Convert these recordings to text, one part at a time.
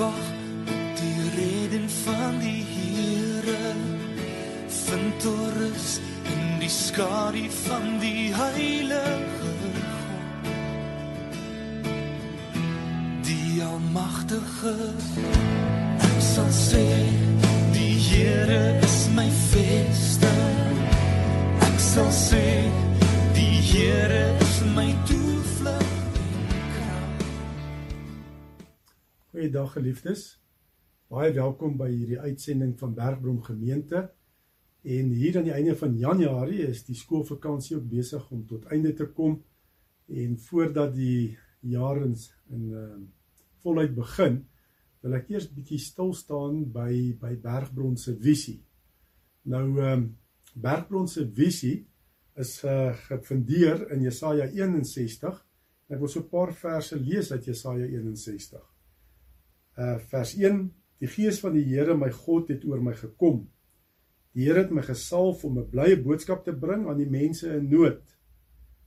wag op die reding van die Here. Vind rus in die skadu van die Heilige God. Die Almagtige ek sal sê Goeiedag geliefdes. Baie welkom by hierdie uitsending van Bergbrom Gemeente. En hier aan die einde van Januarie is die skoolvakansie ook besig om tot einde te kom. En voordat die jaar in in uh, voluit begin, wil ek eers bietjie stil staan by by Bergbron se visie. Nou ehm um, Bergbron se visie is uh, gefundeer in Jesaja 61. Ek wil so 'n paar verse lees uit Jesaja 61. Uh vers 1: Die gees van die Here my God het oor my gekom Die Here het my gesalf om 'n blye boodskap te bring aan die mense in nood.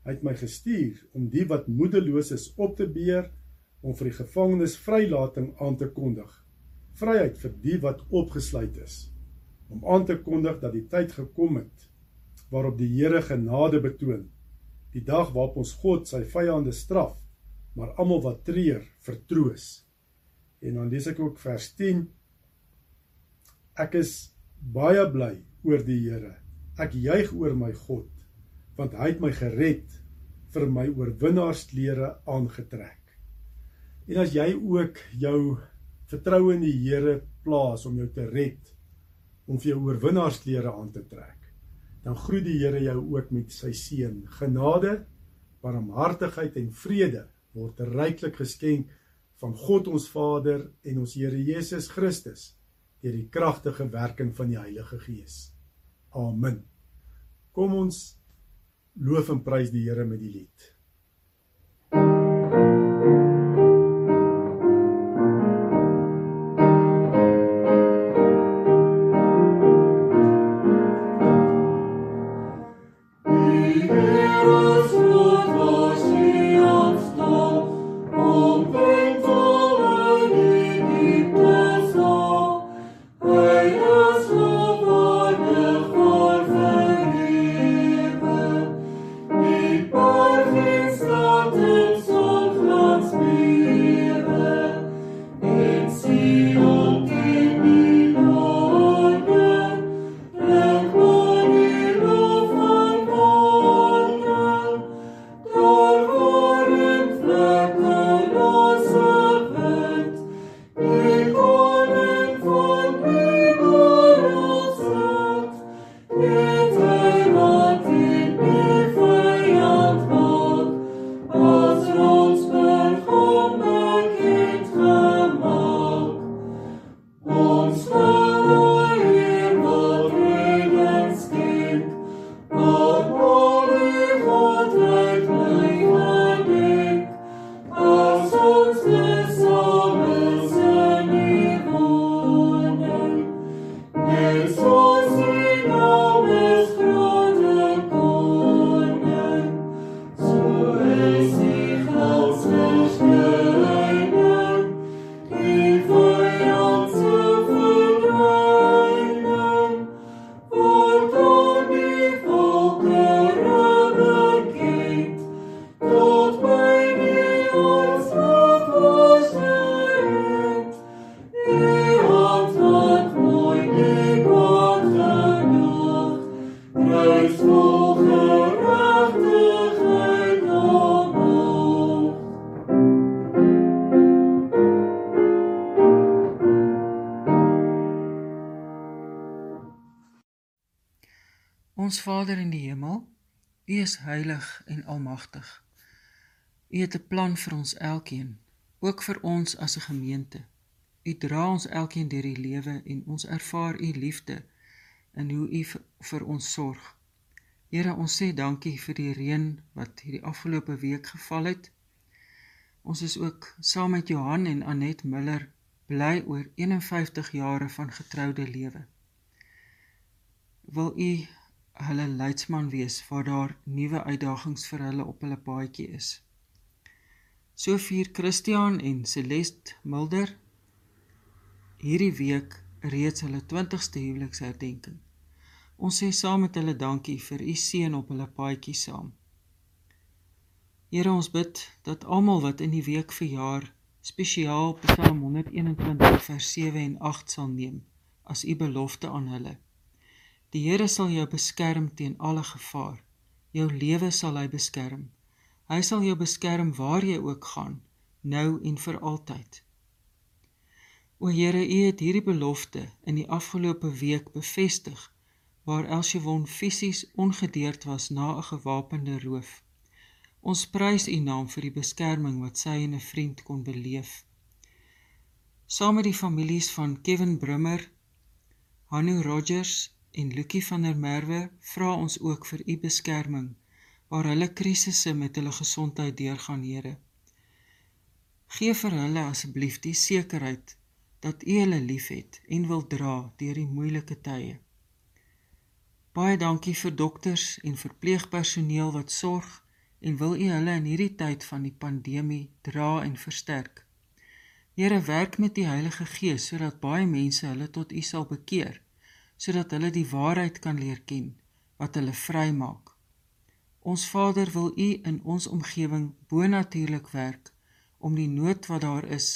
Hy het my gestuur om die wat moedeloos is op te beer, om vir die gevangenes vrylating aan te kondig. Vryheid vir die wat opgesluit is. Om aan te kondig dat die tyd gekom het waarop die Here genade betoon. Die dag waarop ons God sy vyande straf, maar almal wat treur, vertroos. En dan lees ek ook vers 10. Ek is baie bly oor die Here. Ek juig oor my God, want hy het my gered vir my oorwinnaarsklere aangetrek. En as jy ook jou vertroue in die Here plaas om jou te red, om vir jou oorwinnaarsklere aan te trek, dan groet die Here jou ook met sy seën. Genade, barmhartigheid en vrede word ryklik geskenk van God ons Vader en ons Here Jesus Christus deur die kragtige werking van die Heilige Gees. Amen. Kom ons loof en prys die Here met die lied. Ons Vader in die hemel, U is heilig en almagtig. U het 'n plan vir ons elkeen, ook vir ons as 'n gemeente. U dra ons elkeen deur die lewe en ons ervaar U liefde in hoe U vir ons sorg. Here, ons sê dankie vir die reën wat hierdie afgelope week geval het. Ons is ook saam met Johan en Anet Miller bly oor 51 jare van getroude lewe. Wil U hulle leidsman wees waar daar nuwe uitdagings vir hulle op hulle paadjie is. So vier Christian en Celeste Mulder hierdie week reeds hulle 20ste huweliksherdenking. Ons sê saam met hulle dankie vir u seën op hulle paadjie saam. Here ons bid dat almal wat in die week verjaar spesiaal Psalm 121 vers 7 en 8 sal neem as u belofte aan hulle. Die Here sal jou beskerm teen alle gevaar. Jou lewe sal hy beskerm. Hy sal jou beskerm waar jy ook gaan, nou en vir altyd. O Here, u het hierdie belofte in die afgelope week bevestig waar Elsjewon fisies ongedeerd was na 'n gewapende roof. Ons prys U naam vir die beskerming wat sy en 'n vriend kon beleef. Saam met die families van Kevin Brummer, Hanu Rogers en Lucky van der Merwe vra ons ook vir U beskerming waar hulle krisisse met hulle gesondheid deurgaan, Here. Gee vir hulle asseblief die sekerheid dat U hulle liefhet en wil dra deur die moeilike tye. Baie dankie vir dokters en verpleegpersoneel wat sorg en wil U hulle in hierdie tyd van die pandemie dra en versterk. Here werk met die Heilige Gees sodat baie mense hulle tot U sal bekeer, sodat hulle die waarheid kan leer ken wat hulle vrymaak. Ons Vader wil U in ons omgewing bonatuurlik werk om die nood wat daar is,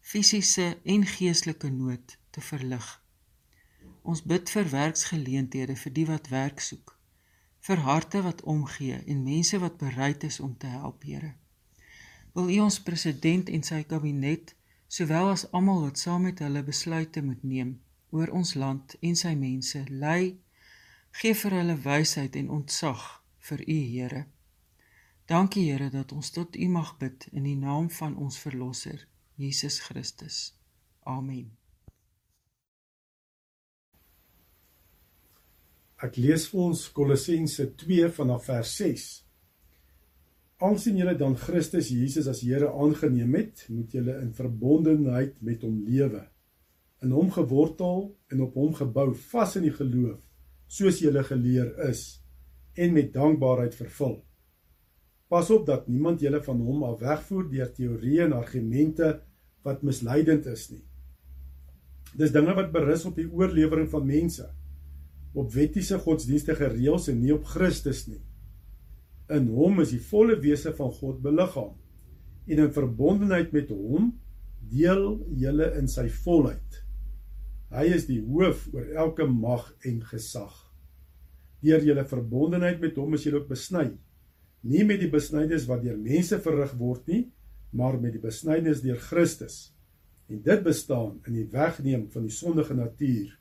fisiese en geestelike nood te verlig. Ons bid vir werksgeleenthede vir die wat werk soek vir harte wat omgee en mense wat bereid is om te help, Here. Wil U ons president en sy kabinet, sowel as almal wat saam met hulle besluite moet neem oor ons land en sy mense, lei, gee vir hulle wysheid en ontzag vir U, Here. Dankie, Here, dat ons tot U mag bid in die naam van ons verlosser, Jesus Christus. Amen. Ek lees vir ons Kolossense 2 vanaf vers 6. Aansien julle dan Christus Jesus as Here aangeneem het, moet julle in verbondenheid met hom lewe. In hom gewortel en op hom gebou vas in die geloof, soos julle geleer is en met dankbaarheid vervul. Pas op dat niemand julle van hom af wegvoer deur teorieë en argumente wat misleidend is nie. Dis dinge wat berus op die oorlewering van mense op wettiese godsdienstige reëls en nie op Christus nie. In hom is die volle wese van God beliggaam en in verbondenheid met hom deel julle in sy volheid. Hy is die hoof oor elke mag en gesag. Deur julle verbondenheid met hom is julle ook besny, nie met die besnydenis wat deur mense verrig word nie, maar met die besnydenis deur Christus. En dit bestaan in die wegneem van die sondige natuur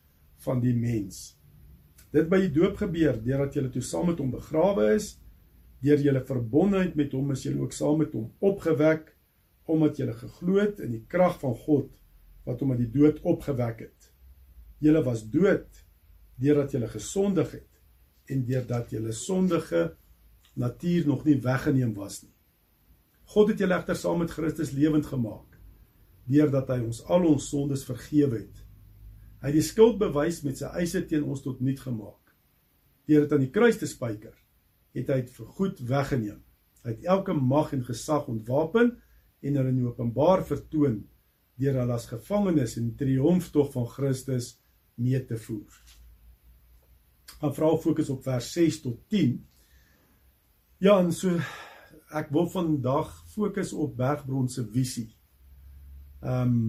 van die mens. Dit by die doop gebeur deurdat jy toe saam met hom begrawe is, deur julle verbondenheid met hom is jy ook saam met hom opgewek omdat jy geglo het in die krag van God wat hom uit die dood opgewek het. Julle was dood deurdat julle gesondig het en deurdat julle sondige natuur nog nie weggeneem was nie. God het julle egter saam met Christus lewend gemaak deurdat hy ons al ons sondes vergewe het Hy het die skuldbewys met sy eise teen ons tot nul gemaak. Deur dit aan die kruis te spyker, het hy dit vir goed weggeneem. Hy het elke mag en gesag ontwapen en hulle in openbaar vertoon deur hulle as gevangenes in triomftog van Christus mee te voer. Ons vra fokus op vers 6 tot 10. Ja, en so ek wil vandag fokus op Bergbron se visie. Ehm um,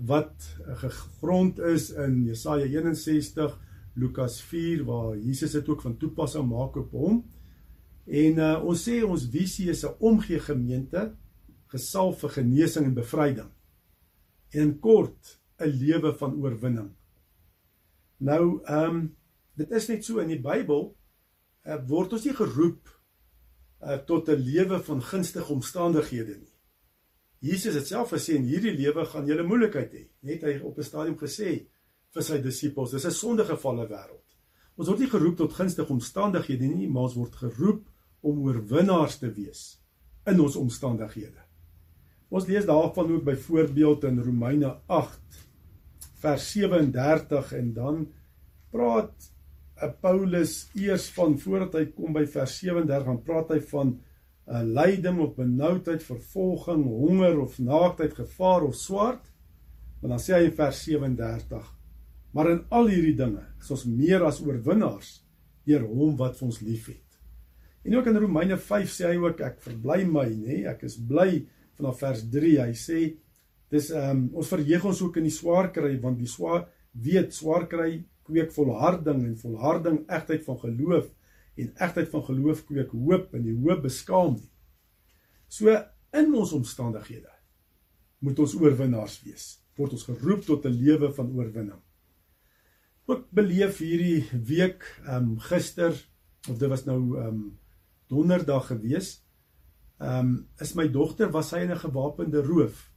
wat gegrond is in Jesaja 61, Lukas 4 waar Jesus dit ook van toepassing maak op hom. En uh, ons sê ons visie is 'n omgee gemeente gesalf vir genesing en bevryding. En kort 'n lewe van oorwinning. Nou, ehm um, dit is net so in die Bybel uh, word ons nie geroep uh, tot 'n lewe van gunstige omstandighede nie. Jesus het self gesê in hierdie lewe gaan julle moeilikheid hê. Net hy op 'n stadium gesê vir sy disippels, dis 'n sondegevalle wêreld. Ons word nie geroep tot gunstige omstandighede nie, maar ons word geroep om oorwinnaars te wees in ons omstandighede. Ons lees daarvan ook byvoorbeeld in Romeine 8 vers 37 en dan praat eh, Paulus eers van voordat hy kom by vers 37 dan praat hy van 'n lyding of benoudheid, vervolging, honger of naaktheid, gevaar of swart. Maar dan sê hy in vers 37: Maar in al hierdie dinge is ons meer as oorwinnaars deur hom wat ons liefhet. En ook in Romeine 5 sê hy ook ek verbly my, nê? Ek is bly vanaf vers 3. Hy sê dis ehm um, ons verheug ons ook in die swaar kry want die swaar weet swaar kry kweek volharding en volharding egtheid van geloof en egtheid van geloof kweek hoop en die hoop beskaam nie. So in ons omstandighede moet ons oorwinnaars wees. Word ons geroep tot 'n lewe van oorwinning. Ook beleef hierdie week ehm um, gister of dit was nou ehm um, donderdag gewees. Ehm um, is my dogter was sy in 'n gewapende roof.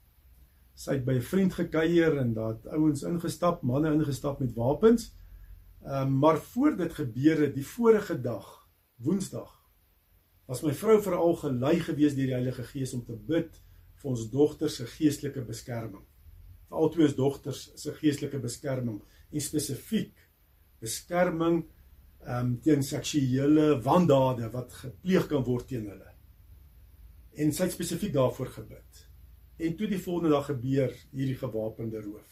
Sy het by 'n vriend gekuier en daar het ouens ingestap, manne ingestap met wapens. Ehm um, maar voor dit gebeur het die vorige dag, Woensdag, was my vrou veral gelei gewees deur die Heilige Gees om te bid vir ons dogter se geestelike beskerming. Vir al twee se dogters se geestelike beskerming en spesifiek beskerming ehm um, teen seksuele wandade wat gepleeg kan word teen hulle. En sy het spesifiek daarvoor gebid. En toe die volgende dag gebeur hierdie gewapende roof.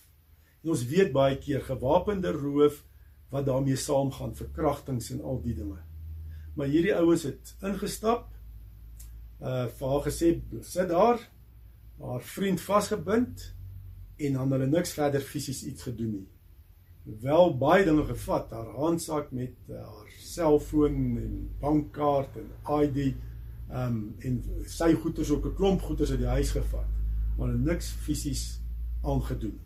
En ons weet baie keer gewapende roof wat daarmee saamgaan verkrachtings en al die dinge. Maar hierdie ouens het ingestap. Uh vir haar gesê sit daar. Haar vriend vasgebind en dan hulle niks verder fisies iets gedoen nie wel baie dinge gevat, haar handsak met uh, haar selfoon en bankkaart en ID ehm um, en sy goederes ook 'n klomp goederes uit die huis gevat, maar niks fisies aangedoen.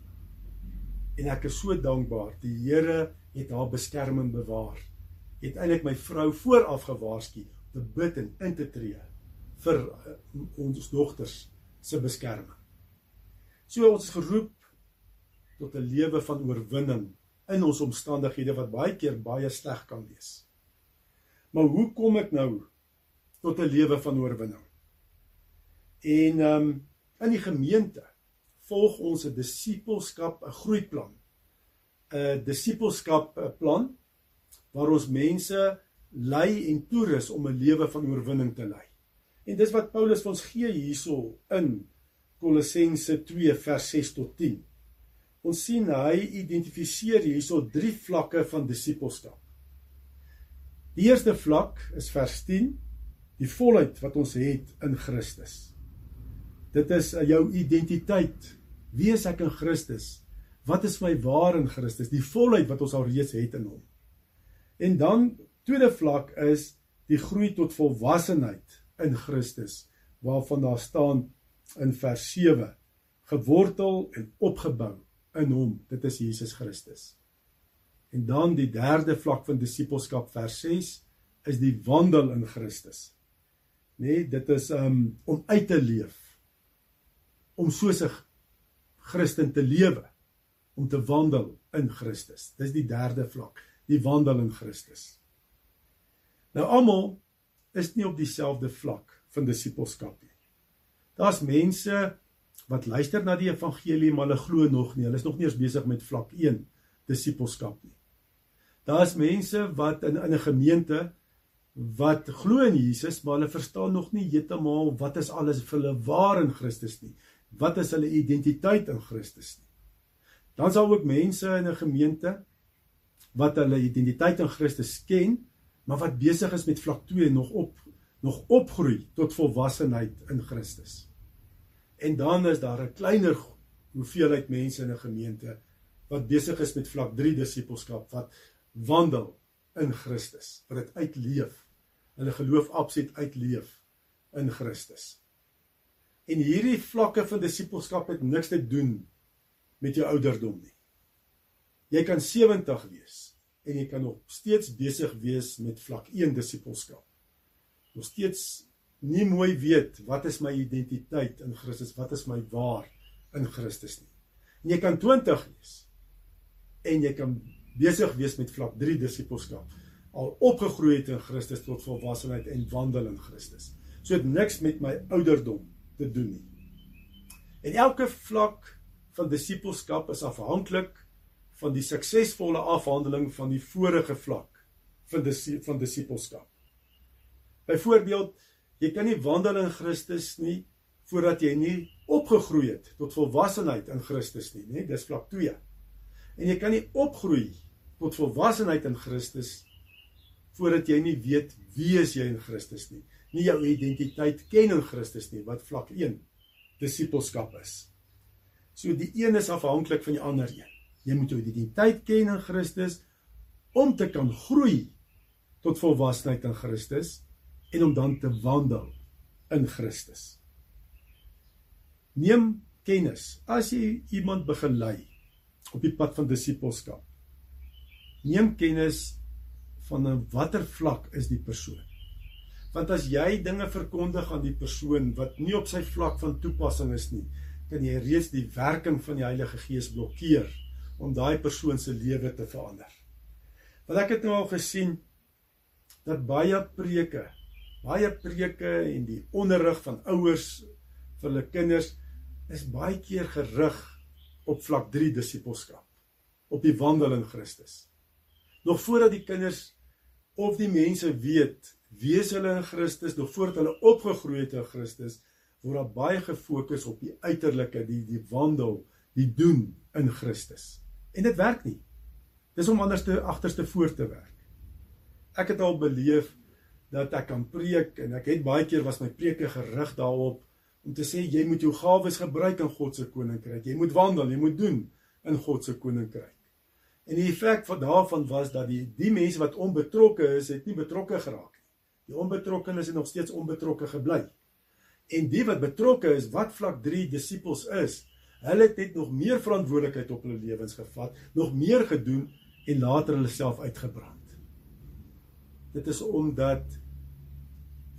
En ek is so dankbaar. Die Here het haar beskerming bewaar. Het eintlik my vrou vooraf gewaarsku te bid en in te tree vir uh, ons dogters se beskerming. So ons geroep tot 'n lewe van oorwinning in ons omstandighede wat baie keer baie sleg kan wees. Maar hoe kom ek nou tot 'n lewe van oorwinning? En ehm um, in die gemeente volg ons 'n disippelskap, 'n groeiplan. 'n Disippelskap 'n plan waar ons mense lei en toerus om 'n lewe van oorwinning te lei. En dis wat Paulus vir ons gee hierso in Kolossense 2 vers 6 tot 10. Ons sien hy identifiseer hierso drie vlakke van disippelskap. Die eerste vlak is vers 10, die volheid wat ons het in Christus. Dit is uh, jou identiteit. Wie is ek in Christus? Wat is my waar in Christus? Die volheid wat ons al reeds het in hom. En dan tweede vlak is die groei tot volwassenheid in Christus waarvan daar staan in vers 7 gewortel en opgebou in hom. Dit is Jesus Christus. En dan die derde vlak van disippelskap vers 6 is die wandel in Christus. Nee, dit is um om uit te leef. Om soos 'n Christen te lewe, om te wandel in Christus. Dis die derde vlak, die wandel in Christus. Nou almal is nie op dieselfde vlak van disippelskap nie. Daar's mense wat luister na die evangelie maar hulle glo nog nie. Hulle is nog nie eens besig met vlak 1 disippelskap nie. Daar's mense wat in in 'n gemeente wat glo in Jesus, maar hulle verstaan nog nie heeltemal wat is alles vir hulle waar in Christus nie. Wat is hulle identiteit in Christus nie. Dan sal ook mense in 'n gemeente wat hulle identiteit in Christus ken, maar wat besig is met vlak 2 nog op nog opgroei tot volwassenheid in Christus. En dan is daar 'n kleiner hoeveelheid mense in 'n gemeente wat besig is met vlak 3 disippelskap wat wandel in Christus, wat dit uitleef. Hulle geloof absoluut uitleef in Christus. En hierdie vlakke van disippelskap het niks te doen met jou ouderdom nie. Jy kan 70 wees en jy kan nog steeds besig wees met vlak 1 disippelskap. Nog steeds nie mooi weet wat is my identiteit in Christus, wat is my waar in Christus nie. En jy kan 20 wees en jy kan besig wees met vlak 3 disippelskap, al opgegroei het in Christus tot volwassenheid en wandel in Christus. So dit niks met my ouderdom te doen nie. En elke vlak van disippelskap is afhanklik van die suksesvolle afhandeling van die vorige vlak van die van disippelskap. Byvoorbeeld Jy kan nie wandel in Christus nie voordat jy nie opgegroei het tot volwassenheid in Christus nie, nê? Dis vlak 2. En jy kan nie opgroei tot volwassenheid in Christus voordat jy nie weet wie is jy in Christus nie. Nie jou identiteit ken in Christus nie, wat vlak 1 disipelskap is. So die een is afhanklik van die ander een. Jy moet jou identiteit ken in Christus om te kan groei tot volwassenheid in Christus en om dan te wandel in Christus. Neem kennis as jy iemand begelei op die pad van disipelskap. Neem kennis van 'n watter vlak is die persoon. Want as jy dinge verkondig aan die persoon wat nie op sy vlak van toepassing is nie, kan jy reeds die werking van die Heilige Gees blokkeer om daai persoon se lewe te verander. Want ek het nou al gesien dat baie preke, baie preke en die onderrig van ouers vir hulle kinders is baie keer gerig op vlak 3 disipelskap, op die wandel in Christus. Nog voordat die kinders of die mense weet wie is hulle in Christus nog voordat hulle opgegroei het in Christus word daar baie gefokus op die uiterlike die die wandel die doen in Christus. En dit werk nie. Dis om anderste agterste voor te werk. Ek het al beleef dat ek kan preek en ek het baie keer was my preke gerig daarop om te sê jy moet jou gawes gebruik in God se koninkryk. Jy moet wandel jy moet doen in God se koninkryk. En die effek van daarvan was dat die die mense wat onbetrokke is, het nie betrokke geraak. Die onbetrokkenes het nog steeds onbetrokke gebly. En die wat betrokke is, wat vlak 3 disippels is, hulle het net nog meer verantwoordelikheid op hulle lewens gevat, nog meer gedoen en later hulle self uitgebrand. Dit is omdat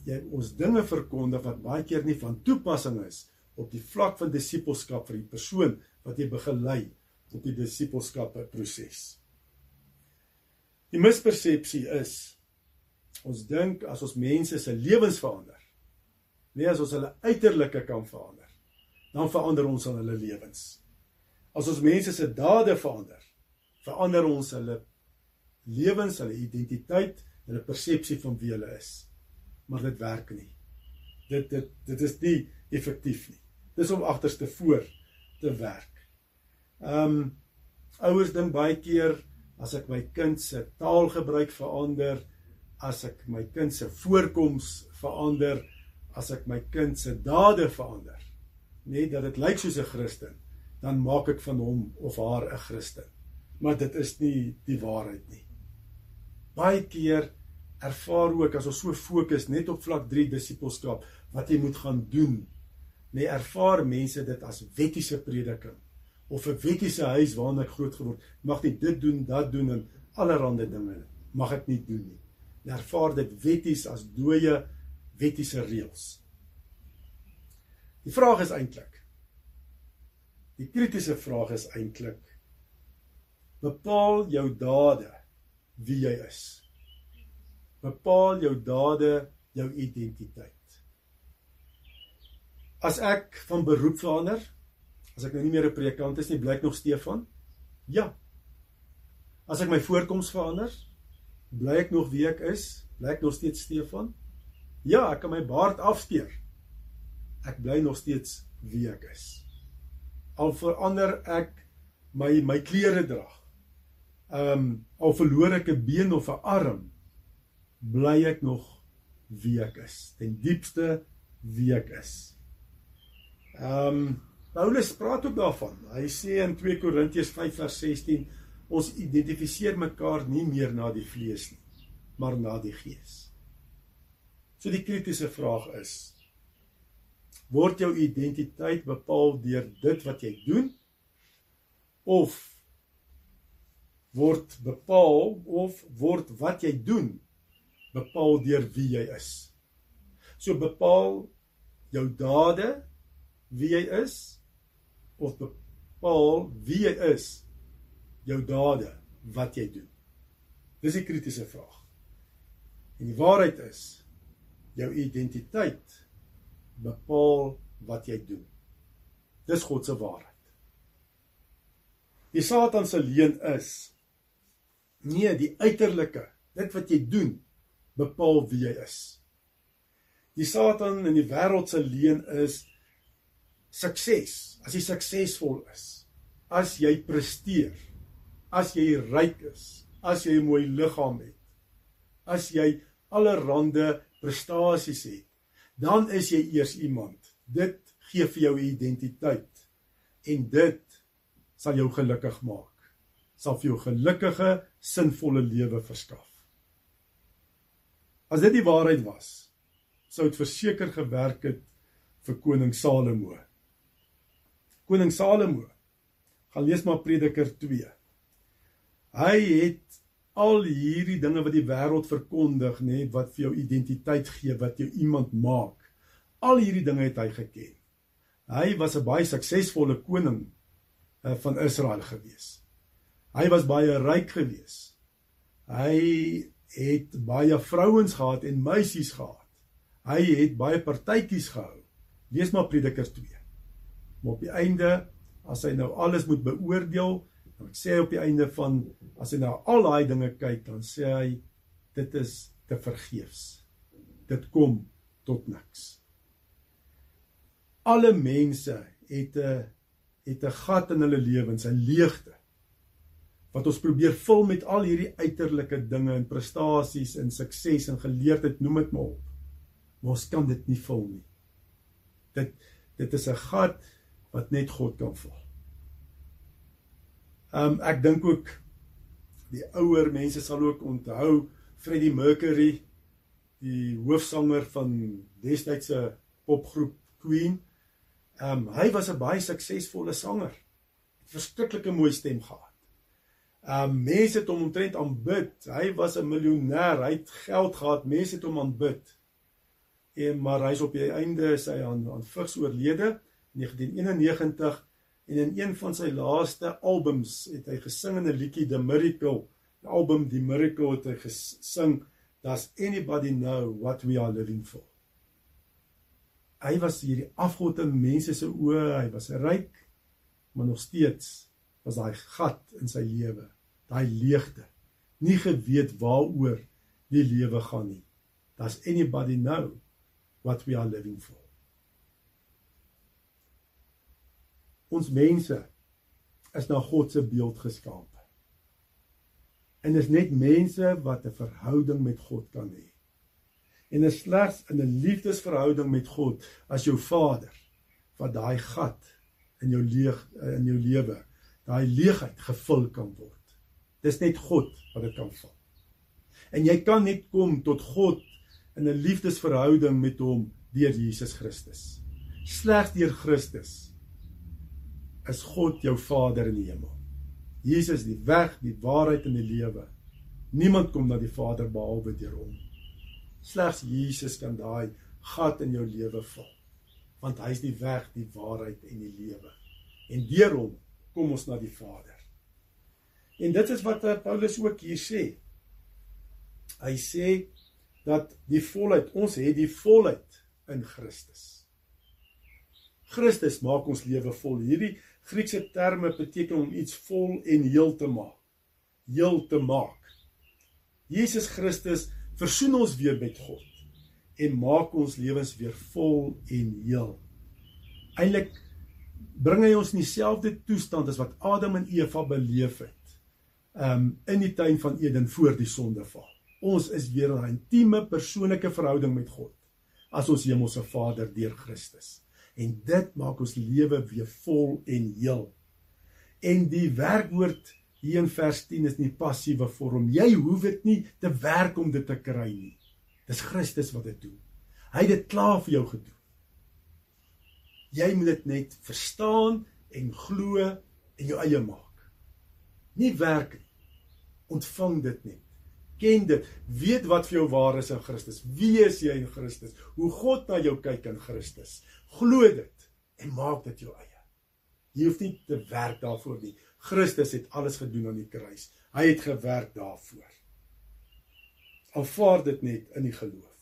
jy ons dinge verkondig wat baie keer nie van toepassing is op die vlak van disippelskap vir die persoon wat jy begelei op die disipelskap proses. Die mispersepsie is ons dink as ons mense se lewens verander, nie as ons hulle uiterlike kan verander, dan verander ons aan hulle lewens. As ons mense se dade verander, verander ons hulle lewens, hulle identiteit, hulle persepsie van wie hulle is. Maar dit werk nie. Dit dit dit is nie effektief nie. Dis om agterste voor te werk. Ehm um, ouers dink baie keer as ek my kind se taalgebruik verander, as ek my kind se voorkoms verander, as ek my kind se dade verander, net dat dit lyk soos 'n Christen, dan maak ek van hom of haar 'n Christen. Maar dit is nie die waarheid nie. Baie keer ervaar ook as ons so fokus net op vlak 3 disipelskap wat jy moet gaan doen, nee ervaar mense dit as wettiese prediking of 'n wettiese huis waarin ek groot geword mag nie dit doen dat doen en allerlei dinge mag ek nie doen nie en ervaar dit wetties as dooie wettiese reëls die vraag is eintlik die kritiese vraag is eintlik bepaal jou dade wie jy is bepaal jou dade jou identiteit as ek van beroep verander As ek nou nie meer 'n predikant is nie, bly ek nog Stefan? Ja. As ek my voorkoms verander, bly ek nog wie ek is? Bly ek nog steeds Stefan? Ja, ek kan my baard afskeer. Ek bly nog steeds wie ek is. Al verander ek my my klere dra. Ehm um, al verloor ek 'n been of 'n arm, bly ek nog wie ek is. Ten diepste wie ek is. Ehm um, Paulus praat ook daarvan. Hy sê in 2 Korintiërs 5 vers 16 ons identifiseer mekaar nie meer na die vlees nie, maar na die gees. So die kritiese vraag is: word jou identiteit bepaal deur dit wat jy doen of word bepaal of word wat jy doen bepaal deur wie jy is? So bepaal jou dade wie jy is of bepaal wie jy is jou dade wat jy doen. Dis 'n kritiese vraag. En die waarheid is jou identiteit bepaal wat jy doen. Dis God se waarheid. Die satan se leuen is nee die uiterlike dit wat jy doen bepaal wie jy is. Die satan in die wêreld se leuen is sukses, as jy suksesvol is, as jy presteer, as jy ryk is, as jy 'n mooi liggaam het, as jy allerlei prestasies het, dan is jy eers iemand. Dit gee vir jou identiteit en dit sal jou gelukkig maak. Sal vir jou gelukkige, sinvolle lewe verskaf. As dit die waarheid was, sou dit verseker gewerk het vir koning Salomo. Koning Salomo. Gaan lees maar Prediker 2. Hy het al hierdie dinge wat die wêreld verkondig, nê, wat vir jou identiteit gee, wat jou iemand maak. Al hierdie dinge het hy geken. Hy was 'n baie suksesvolle koning uh, van Israel gewees. Hy was baie ryk gewees. Hy het baie vrouens gehad en meisies gehad. Hy het baie partytjies gehou. Lees maar Prediker 2. Maar op die einde, as hy nou alles moet beoordeel, dan sê hy op die einde van as hy na al daai dinge kyk, dan sê hy dit is te vergeefs. Dit kom tot niks. Alle mense het 'n het 'n gat in hulle lewens, 'n leegte wat ons probeer vul met al hierdie uiterlike dinge en prestasies en sukses en geleerdheid, noem dit maar op. Maar ons kan dit nie vul nie. Dit dit is 'n gat wat net God kan vul. Um ek dink ook die ouer mense sal ook onthou Freddie Mercury, die hoofsanger van destydse popgroep Queen. Um hy was 'n baie suksesvolle sanger. Verskriklike mooi stem gehad. Um mense het hom omtrent aanbid. Hy was 'n miljonair. Hy het geld gehad. Mense het hom aanbid. En maar hy's op die einde sy aan aan vigs oorlede in 1991 en in een van sy laaste albums het hy gesing in 'n liedjie The Miracle. Die album The Miracle het hy gesing Does anybody know what we are living for? hy was hierdie afgod in mense se oë, hy was ryk, maar nog steeds was daai gat in sy lewe, daai leegte. Nie geweet waaroor die lewe gaan nie. Does anybody know what we are living for? Ons mense is na God se beeld geskape. En is net mense wat 'n verhouding met God kan hê en is slegs in 'n liefdesverhouding met God as jou Vader wat daai gat in jou leeg in jou lewe, daai leegheid gevul kan word. Dis net God wat dit kan vul. En jy kan net kom tot God in 'n liefdesverhouding met hom deur Jesus Christus. Slegs deur Christus is God jou Vader in die hemel. Jesus die weg, die waarheid en die lewe. Niemand kom na die Vader behalwe deur hom. Slegs Jesus kan daai gat in jou lewe vul. Want hy is die weg, die waarheid en die lewe. En deur hom kom ons na die Vader. En dit is wat Paulus ook hier sê. Hy sê dat die volheid, ons het die volheid in Christus. Christus maak ons lewe vol. Hierdie Griekse terme beteken om iets vol en heel te maak. Heel te maak. Jesus Christus versoen ons weer met God en maak ons lewens weer vol en heel. Eilik bring hy ons in dieselfde toestand as wat Adam en Eva beleef het. Um in die tuin van Eden voor die sondeval. Ons is weer in 'n intieme persoonlike verhouding met God as ons hemelse Vader deur Christus. En dit maak ons lewe weer vol en heel. En die werkwoord hier in vers 10 is nie passiewe vorm. Jy hoef dit nie te werk om dit te kry nie. Dis Christus wat dit doen. Hy het dit klaar vir jou gedoen. Jy moet dit net verstaan en glo en jou eie maak. Nie werk nie. Ontvang dit net. Ken dit. Weet wat vir jou waar is in Christus. Wie is jy in Christus? Hoe God na jou kyk in Christus. Glo dit en maak dit jou eie. Jy hoef nie te werk daarvoor nie. Christus het alles gedoen aan die kruis. Hy het gewerk daarvoor. Aanvaar dit net in die geloof.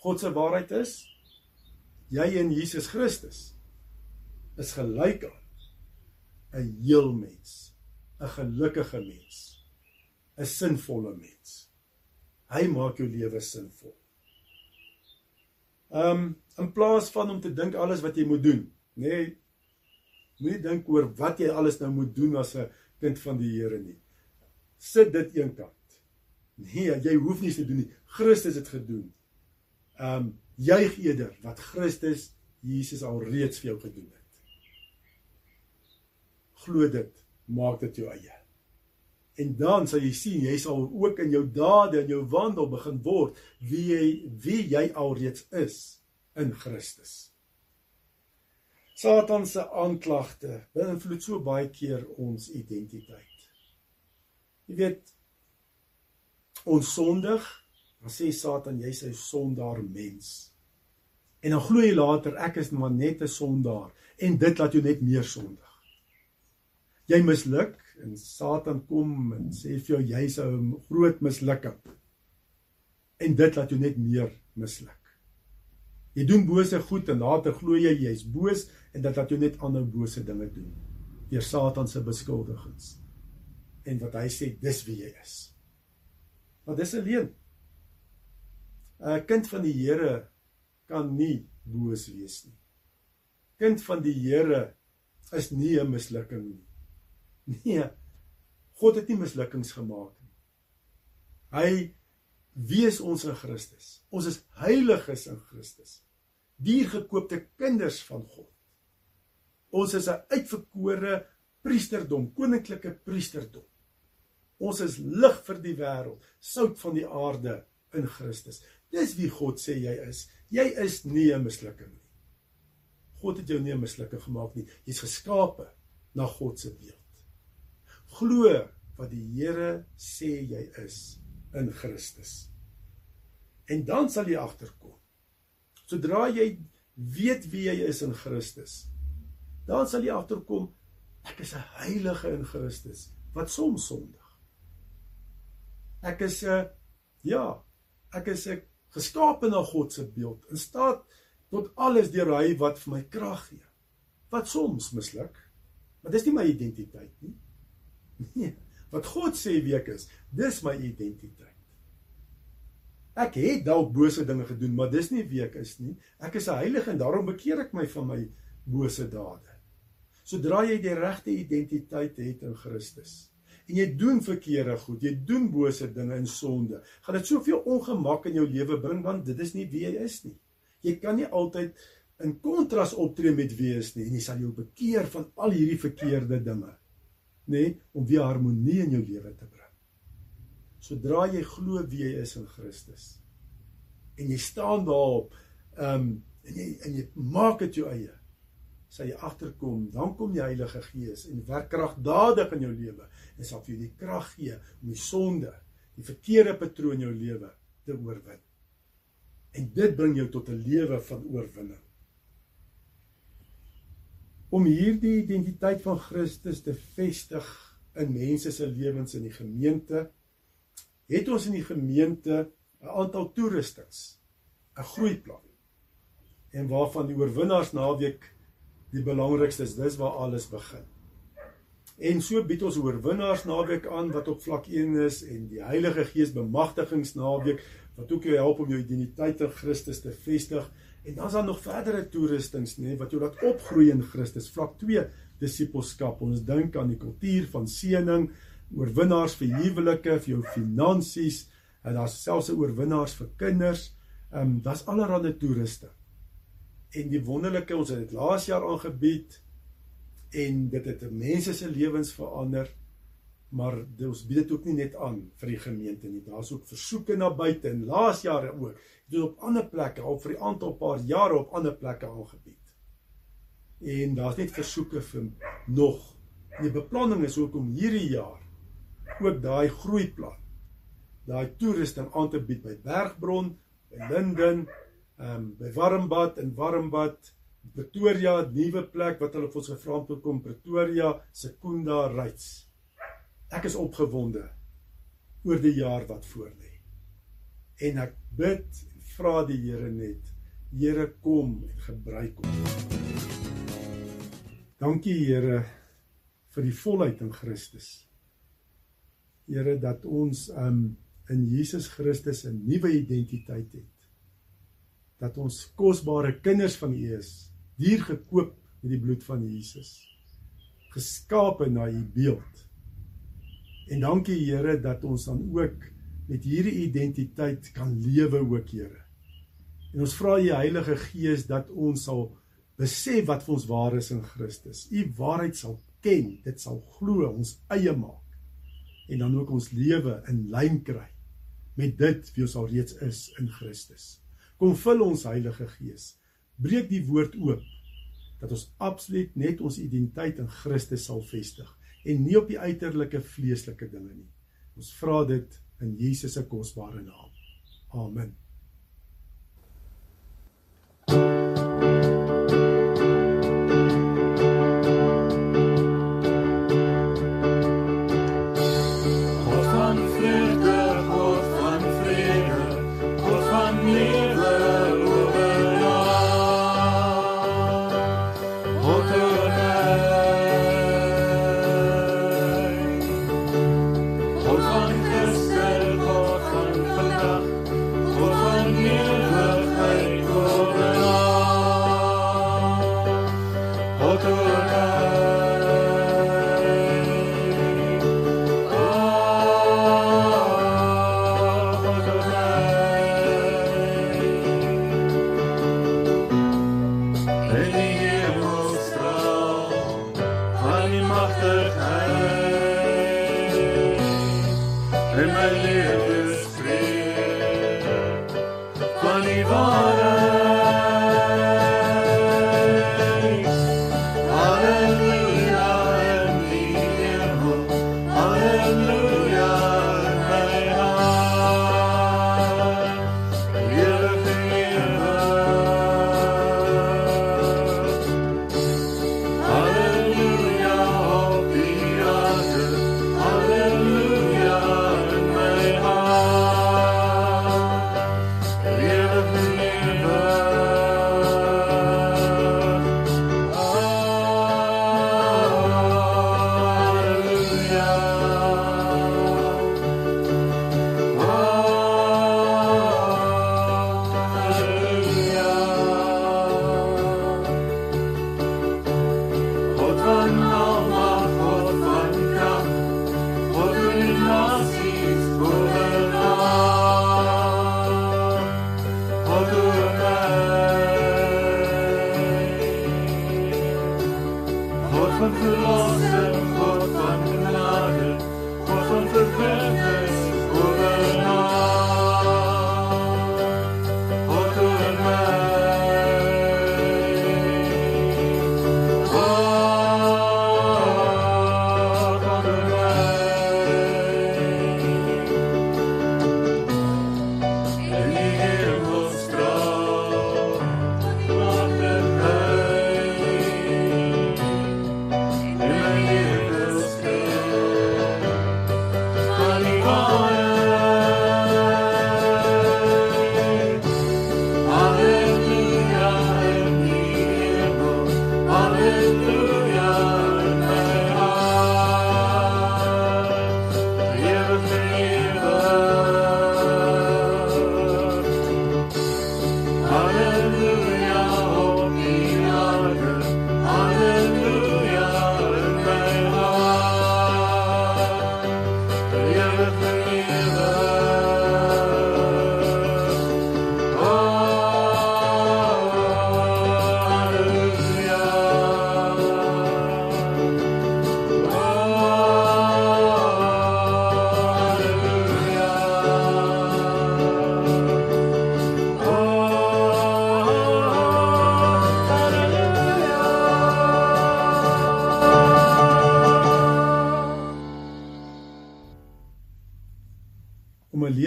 God se waarheid is jy in Jesus Christus is gelyk aan 'n heel mens, 'n gelukkige mens, 'n sinvolle mens. Hy maak jou lewe sinvol. Ehm um, in plaas van om te dink alles wat jy moet doen, nê? Nee, Moenie dink oor wat jy alles nou moet doen as 'n kind van die Here nie. Sit dit eenkant. Nee, jy hoef nie te doen nie. Christus het gedoen. Ehm um, juig eerder wat Christus Jesus al reeds vir jou gedoen het. Glo dit, maak dit jou eie. En dan sal jy sien jy sal ook in jou dade en jou wandel begin word wie jy wie jy alreeds is in Christus. Satan se aanklagte beïnvloed so baie keer ons identiteit. Jy weet ons sondig, dan sê Satan jy's 'n sondaar mens. En dan glo jy later ek is maar net 'n sondaar en dit laat jou net meer sondig. Jy misluk en Satan kom en sê vir jou jy's 'n groot mislukking. En dit laat jou net meer misluk. Jy doen bose goed en later glo jy jy's boos en dat dat jy net ander bose dinge doen deur Satan se beskuldigings en wat hy sê dis wie jy is. Maar dis 'n leuen. 'n Kind van die Here kan nie boos wees nie. Kind van die Here is nie 'n mislukking nie. Nee. God het nie mislukkings gemaak nie. Hy wie is ons in Christus? Ons is heiliges in Christus. Diergekoopte kinders van God. Ons is 'n uitverkore priesterdom, koninklike priesterdom. Ons is lig vir die wêreld, sout van die aarde in Christus. Dis wie God sê jy is. Jy is nie 'n mislukking nie. God het jou nie 'n mislukking gemaak nie. Jy's geskape na God se beeld. Glo wat die Here sê jy is in Christus. En dan sal jy agterkom. Sodra jy weet wie jy is in Christus, dan sal jy agterkom ek is 'n heilige in Christus wat soms sondig. Ek is 'n ja, ek is 'n geskape na God se beeld in staat tot alles deur hy wat vir my krag gee. Wat soms misluk. Maar dis nie my identiteit nie. Nee, wat God sê wie ek is, dis my identiteit. Ek het dalk bose dinge gedoen, maar dis nie wie ek is nie. Ek is 'n heilige en daarom bekeer ek my van my bose dade. Sodra jy die regte identiteit het in Christus en jy doen verkeerde goed, jy doen bose dinge en sonde, gaan dit soveel ongemak in jou lewe bring want dit is nie wie jy is nie. Jy kan nie altyd in kontras optree met wie jy is nie en jy sal jou bekeer van al hierdie verkeerde dinge, nê, om weer harmonie in jou lewe te bring. Sodra jy glo wie jy is in Christus en jy staan daarop, ehm um, en jy en jy maak dit jou eie sal jy agterkom, dan kom die Heilige Gees en werk kragdadig in jou lewe en sal vir jou die krag gee om die sonde, die verkeerde patroon in jou lewe te oorwin. En dit bring jou tot 'n lewe van oorwinning. Om hierdie identiteit van Christus te vestig in mense se lewens in die gemeente, het ons in die gemeente 'n aantal toerustings, 'n groeiplan. En waarvan die oorwinnaars naweek die belangrikste is dis waar alles begin. En so bied ons oorwinnaars naweek aan wat op vlak 1 is en die Heilige Gees bemagtigingsnaweek wat ook jou help om jou identiteit in Christus te vestig? En dan is daar nog verdere toerustings nê wat jou laat opgroei in Christus vlak 2 disippelskap. Ons dink aan die kultuur van seëning oorwinnaars vir huwelike vir jou finansies en daar's selfs 'n oorwinnaars vir kinders. Ehm um, daar's allerlei toerusting. En die wonderlike ons het dit laas jaar aangebied en dit het mense se lewens verander maar ons bied dit ook nie net aan vir die gemeente nie. Daar's ook versoeke na buite en laas jaar ook. Dit op ander plekke al vir 'n aantal paar jare op ander plekke aangebied. En daar's net versoeke vir nog. Die beplanning is ook om hierdie jaar ook daai groeiplan daai toerusting aan te bied by Bergbron by Linden ehm um, by Warmbad in Warmbad Pretoria nuwe plek wat hulle vir ons gevra het om Pretoria Sekunda Rights. Ek is opgewonde oor die jaar wat voorlê. En ek bid en vra die Here net, Here kom en gebruik ons. Dankie Here vir die volheid in Christus. Here dat ons um in Jesus Christus 'n nuwe identiteit het dat ons kosbare kinders van U is, duur gekoop met die bloed van Jesus. Geskape na U beeld. En dankie Here dat ons dan ook met hierdie identiteit kan lewe ook Here. En ons vra U Heilige Gees dat ons sal besef wat vir ons waar is in Christus. U waarheid sal ken, dit sal glo, ons eie maak. En dan ook ons lewe in lyn kry met dit wie ons al reeds is in Christus. Kom vul ons Heilige Gees. Breek die woord oop dat ons absoluut net ons identiteit in Christus sal vestig en nie op die uiterlike vleeslike dinge nie. Ons vra dit in Jesus se kosbare naam. Amen.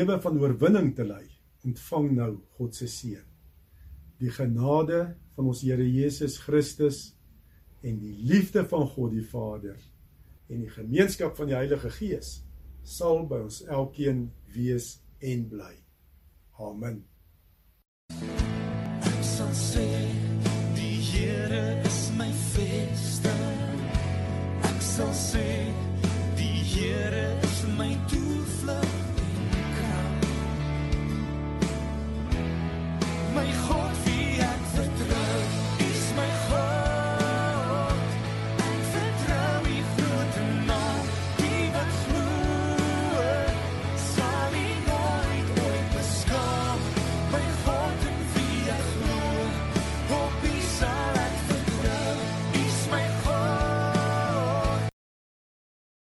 Lewe van oorwinning te lei, ontvang nou God se seën. Die genade van ons Here Jesus Christus en die liefde van God die Vader en die gemeenskap van die Heilige Gees sal by ons elkeen wees en bly. Amen. Sal sê die Here is my vesting. Ek sal sê